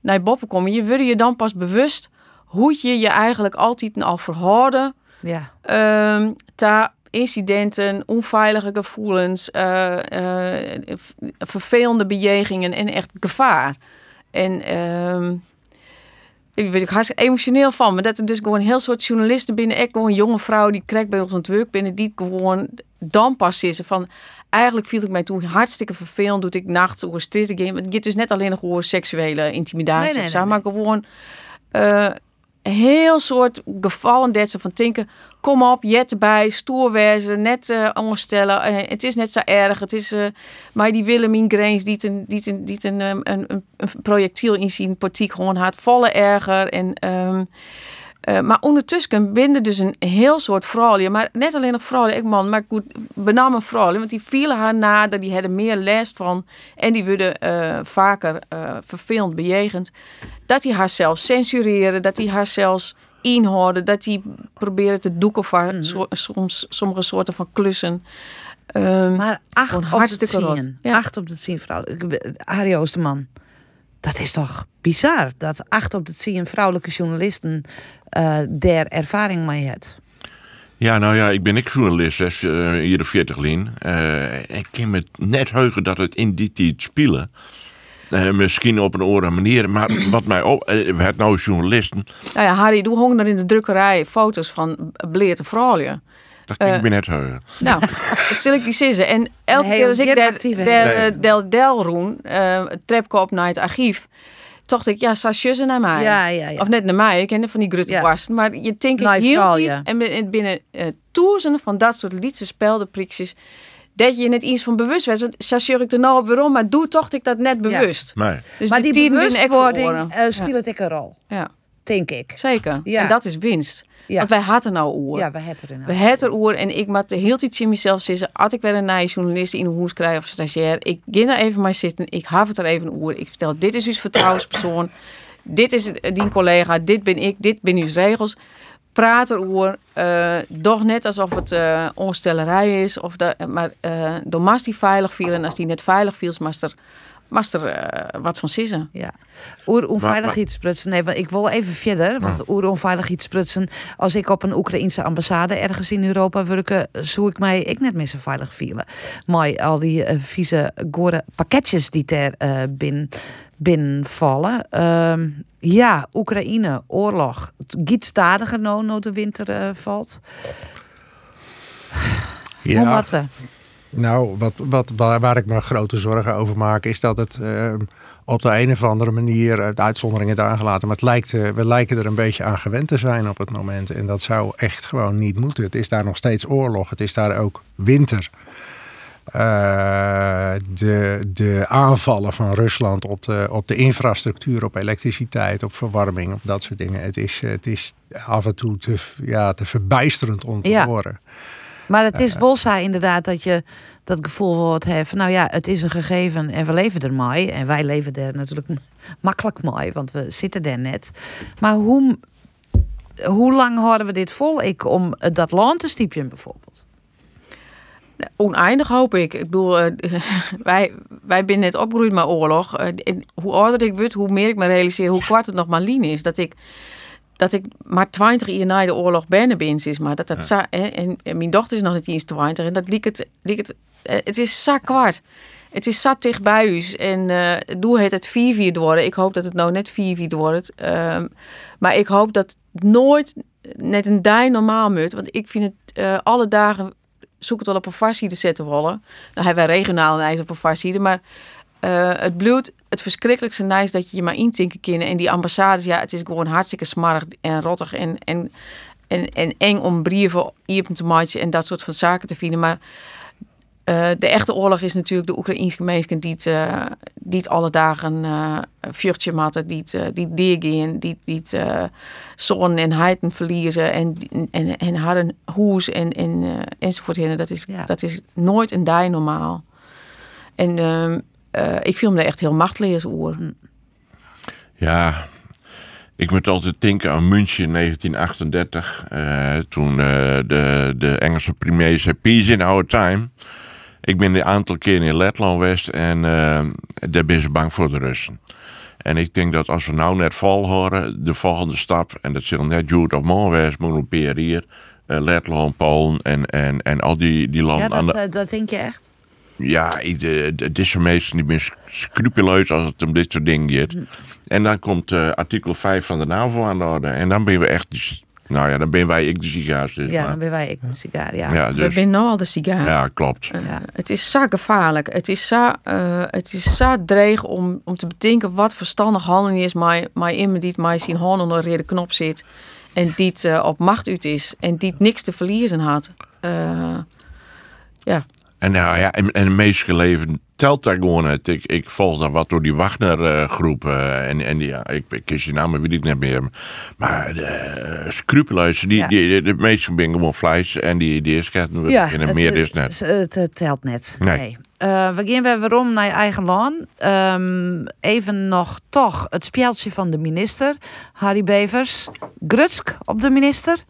naar boven komen. Je wilde je dan pas bewust hoe je je eigenlijk altijd al verhouden. Ja. Uh, ta incidenten, onveilige gevoelens, vervelende bejegingen en echt gevaar. En ik weet ik hartstikke emotioneel van. Maar dat er dus gewoon een heel soort journalisten binnen. Ik gewoon een jonge vrouw die krijgt bij ons ontwerp binnen. Die gewoon dan pas is van. Eigenlijk viel ik mij toen hartstikke vervelend. Doe ik nachts over stritten game. Het gaat dus net alleen nog over seksuele intimidatie Nee, nee, of zo. nee, Maar gewoon uh, een heel soort gevallen dat ze van tinken. Kom op, jet erbij, stoer wezen, net uh, onderstellen. Uh, het is net zo erg. Het is, uh, maar die willen migraines die een, die een, die een, een, een, projectiel in zijn politiek gewoon had. Volle erger. En, um, uh, maar ondertussen binnen dus een heel soort vrouwen. Maar net alleen nog vrouwen, ik man, maar goed, benamen vrouwen. Want die vielen haar nader, die hadden meer last van. En die werden uh, vaker uh, vervelend bejegend. Dat die haar zelf censureren, dat die haar zelfs inhouden, dat die proberen te doeken voor mm. so, soms sommige soorten van klussen. Um, maar acht op de. Ja. Acht op de tien vrouwen. Harry Oosterman. Dat is toch bizar dat acht op de tien vrouwelijke journalisten uh, der ervaring mee heeft. Ja, nou ja, ik ben ik journalist, dus, uh, hier de 40 lien. Uh, ik kan me net heugen dat het in die tijd spelen. Uh, misschien op een andere manier, maar wat mij ook, we hebben nou journalisten. Nou ja, Harry, doe honger er in de drukkerij foto's van bleerte vrouwen. Dat kan ik Eh, me net horen. Nou, dat zal ik die zeggen. En elke Nee, keer als ik der, Nee. eh, del del roen, uh, trapkop naar het archief, dacht ik, ja, zussen naar mij. Ja, ja, ja. Of net naar mij, ik ken het van die grutte barsten. Maar je denkt Nou, heel ja. en binnen, binnen eh, duizenden van dat soort liedse speldenprikjes, dat je net iets van bewust werd. Want chasseer ik er nou op waarom, maar doe toch ik dat net bewust. Nee. Dus maar die binnen ek bewustwording eh, speelt ik een rol, Ja, denk ik. zeker. Ja. En dat is winst. Ja. Want wij hadden nou oer. Ja, we hebben er We hebben er oer en ik de hele tijd in mezelf zeggen, als ik weer een nieuwe journalist in de hoes krijg of stagiair, ik ga er even maar zitten, ik heb het er even oer. Ik vertel, dit is uw vertrouwenspersoon, dit is eh, die collega, dit ben ik, dit ben uw regels. Praat erover, eh doch net alsof het eh onstellerij is, of dat, maar eh door die veilig viel en als die net veilig viel, mas er, mas er eh, wat van sissen. Ja. Oer onveilig iets sprutsen. Nee, want ik wil even verder. Want oer onveilig iets sprutsen. Als ik op een Oekraïense ambassade ergens in Europa werken, zou ik mij ik net meer zo veilig vielen. Maar al die eh, vieze, gore pakketjes die er eh binnen, binnenvallen. Ehm, ja, Oekraïne, oorlog. Het giet stadiger nou, nou de winter eh, valt. Hoe wat we? Nou, wat, wat, waar, waar ik me grote zorgen over maak, is dat het eh, op de een of andere manier, eh, de uitzonderingen daar gelaten, maar het lijkt, eh, we lijken er een beetje aan gewend te zijn op het moment. En dat zou echt gewoon niet moeten. Het is daar nog steeds oorlog, het is daar ook winter. Eh, de, de aanvallen van Rusland op de, op de infrastructuur, op elektriciteit, op verwarming, op dat soort dingen. Het is, het is af en toe te, ja, te verbijsterend om te Ja. horen. Maar het is zo inderdaad dat je dat gevoel wordt heeft. Nou ja, het is een gegeven en we leven er mooi. En wij leven er natuurlijk makkelijk mooi, want we zitten er net. Maar hoe, hoe lang houden we dit vol? Ik om eh, dat land te stiepen bijvoorbeeld. Oneindig hoop ik. Ik bedoel, eh, wij, wij zijn net opgegroeid met oorlog. Eh, en hoe ouder ik word, hoe meer ik me realiseer hoe kwart het nog maar lien is. Dat ik, dat ik maar 20 jaar na de oorlog binnen ben, is. Maar dat dat hè, en, en mijn dochter is nog niet eens 20. En dat liep het, liep het, eh, het is zak kwart. Het is zat dicht bij u. En eh doe het het 4-4 worden. Ik hoop dat het nou net 4-4 wordt. Ehm, maar ik hoop dat het nooit net een dij normaal moet. Want ik vind het eh, alle dagen zoek het wel op een varside zetten willen. Nou hebben wij regionaal een ijs op een varside, maar eh, het bloed, het verschrikkelijkste nice dat je je maar intinken kunnen. En die ambassades, ja, het is gewoon hartstikke smarrig en rottig en, en, en, en eng om brieven open te maken en dat soort van zaken te vinden. Maar eh, de echte oorlog is natuurlijk de Oekraïense gemeenschap die het, eh, die het alle dagen eh een vuurtje matten, die het, eh, die deergaan, die, die het eh, zon en heiten verliezen en, en, en hadden hoes en, en, eh, enzovoort. Dat is, dat is nooit een dag normaal. En eh, ik viel me er echt heel machteloos over. Ja, ik moet altijd denken aan München 1938. eh, toen eh, de, de Engelse premier zei: Peace in our time. Ik ben een aantal keren in Letland geweest en daar ben ze bang voor de Russen. En ik denk dat als we nou net vol horen, de volgende stap, en dat zal net Jude of een paar hier, Letland, Polen en, en, en al die, die landen Ja, aan dat, de, dat denk je echt? Ja, dit soort mensen die zijn sc- scrupuleus als het om dit soort dingen gaat. En dan komt eh, artikel 5 van de NAVO aan de orde. En dan ben we echt, nou ja, dan ben wij ik de sigaars. Dus, Ja, maar- dan ben wij ik de sigaar. Ja, Ja, We dus- zijn nou al de sigaar. ja, klopt. Eh, Het is zo gevaarlijk. Het is zo, eh, het is zo dreig om, om te bedenken wat verstandig handelen is. Maar, maar iemand die maar zijn hand onder de knop zit. En die het, eh, op macht uit is. En die het niks te verliezen had. Eh, ja, En, nou ja, en, en het meeste leven telt daar gewoon uit. Ik, ik volg daar wat door die Wagner-groep. en, en die, ja, ik, ik kies die namen, weet ik niet meer. Maar de uh, scrupuleuze, die, Ja. die, de, de meesten ben gewoon vlees. En die, die is we Ja, en het meer is net. Het, telt net. Nee. Nee. Eh, we gaan weer waarom naar je eigen land. Ehm, even nog toch het speeltje van de minister, Harry Bevers. Grutsk op de minister.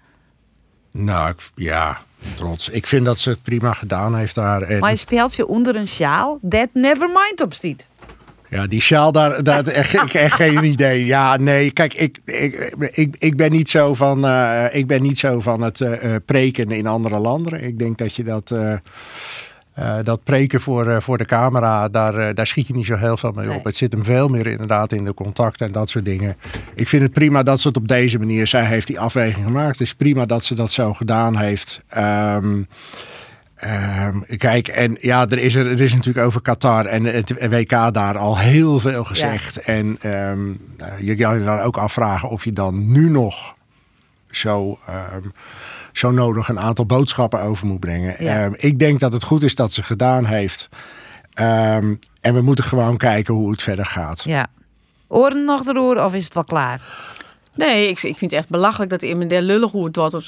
Nou, ik- ja, trots. Ik vind dat ze het prima gedaan heeft daar. En, Maar je speeltje onder een sjaal, that never mind op stiet. Ja, die sjaal, daar, daar echt, ik echt geen idee. Ja, nee, kijk, ik, ik, ik, ik, ben, niet zo van, eh, ik ben niet zo van het eh, eh, preken in andere landen. Ik denk dat je dat... Eh, dat preken voor, eh, voor de camera, daar, eh, daar schiet je niet zo heel veel mee op. Het zit hem veel meer inderdaad in de contact en dat soort dingen. Ik vind het prima dat ze het op deze manier, zij heeft die afweging gemaakt. Het is prima dat ze dat zo gedaan heeft. Ehm, ehm, kijk, en ja, er is, er, er is natuurlijk over Qatar en het WK daar al heel veel gezegd. En ehm, nou, je kan je dan ook afvragen of je dan nu nog zo, zo nodig een aantal boodschappen over moet brengen. Ja. Ehm, ik denk dat het goed is dat ze gedaan heeft. Ehm, en we moeten gewoon kijken hoe het verder gaat. Ja. Oren nog erover of is het wel klaar? Nee, ik, ik vind het echt belachelijk dat iemand der lullig hoe het wordt op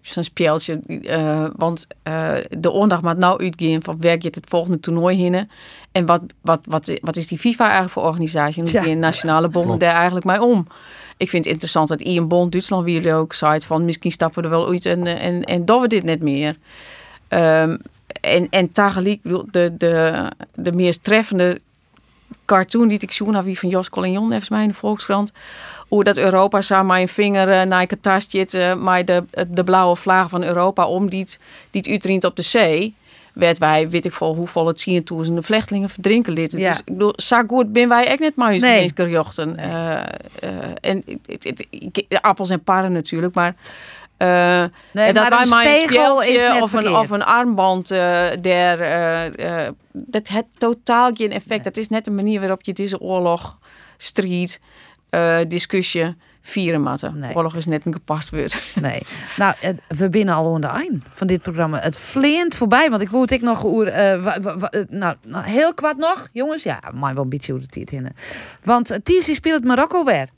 zo'n speeltje. Eh, want eh, de oordag moet nou uitgaan van werk je het volgende toernooi heen. En wat, wat, wat, wat is die FIFA eigenlijk voor organisatie? En hoe gaan nationale bonden daar eigenlijk mee om? Ik vind het interessant dat Ian Bond, Duitsland, wie ook zei van misschien stappen we er wel uit en, eh, en, en doen we dit net meer. Ehm, en, en de, de, de meest treffende cartoon die ik zoen had, wie van Jos Collignon, volgens mij in de Volkskrant. Hoe dat Europa samen mijn vinger uh, naar een tas zit, uh, maar de, de blauwe vlaag van Europa om die het, die op de zee. Werd wij, weet ik veel, hoeveel het zien de vluchtelingen verdrinken litten. Ja. Dus ik bedoel, zo goed ben wij echt net maar eens Nee. nee. jochten. Eh, eh, en het, appels en paren natuurlijk, maar. eh, Nee, en dat maar wij een spiegel is net of een, of een armband der, dat heeft totaal geen effect. Dat is net de manier waarop je deze oorlog, strijd, eh, discussie vieren matten. Oorlog is net een gepast woord. Nee. Nou, het- we binnen al aan de eind van dit programma. Het vleent voorbij, want ik wou het ik nog oer, eh, eh, nou, nou, heel kwart nog, jongens. Ja, maar wel een beetje hoe de tijd in. Want TC speelt Marokko weer.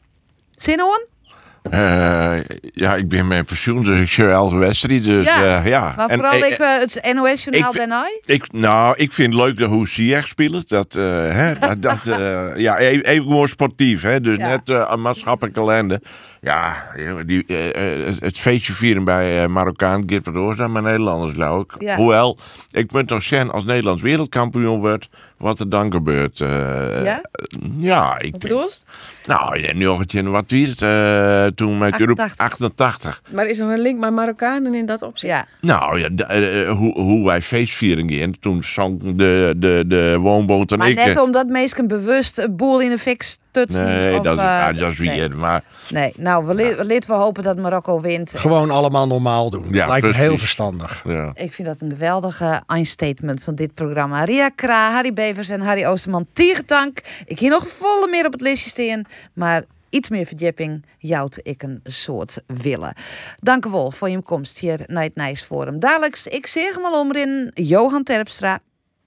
Zin on? Eh, ja, ik ben mijn pensioen, dus ik zie elke wedstrijd. Dus, ja. eh, ja. Maar En, vooral ik, het NOS-journaal ik daarna. Ik, nou, ik vind het leuk dat hoe Ziyech speelt. Dat, eh, hè, dat, ja, even, even gewoon sportief. Hè, dus Ja. net een maatschappelijke ellende. Ja, die, het, feestje vieren bij Marokkaan door zijn, maar Nederlanders geloof ik. Ja. Hoewel, ik moet toch zeggen, als Nederland wereldkampioen wordt, wat er dan gebeurt. eh, Ja? Ja, ik Wat bedoel je? Nou, ja, nu nog een keer, wat wie het eh, toen met Europe 88. Maar is er een link met Marokkanen in dat opzicht? Ja. Nou ja, hoe, hoe wij feestvieren gingen. Toen zong de, de, de woonboot en Maar ik. net eh, omdat mensen bewust een boel in de fik Nee, of, dat, is, eh, is wie nee. Maar Nee, nou, we, li- we laten we hopen dat Marokko wint. Gewoon allemaal normaal doen. Ja, Lijkt me precies. heel verstandig. ja. Ik vind dat een geweldige eindstatement van dit programma. Ria Kra, Harry Bevers en Harry Oosterman. Tiegetank. Ik hier nog volle meer op het lijstje staan. Maar iets meer verdieping jouwt ik een soort willen. Dank u wel voor je komst hier naar het Nijs Forum. Dadelijk, ik zeg hem al om in Johan Terpstra.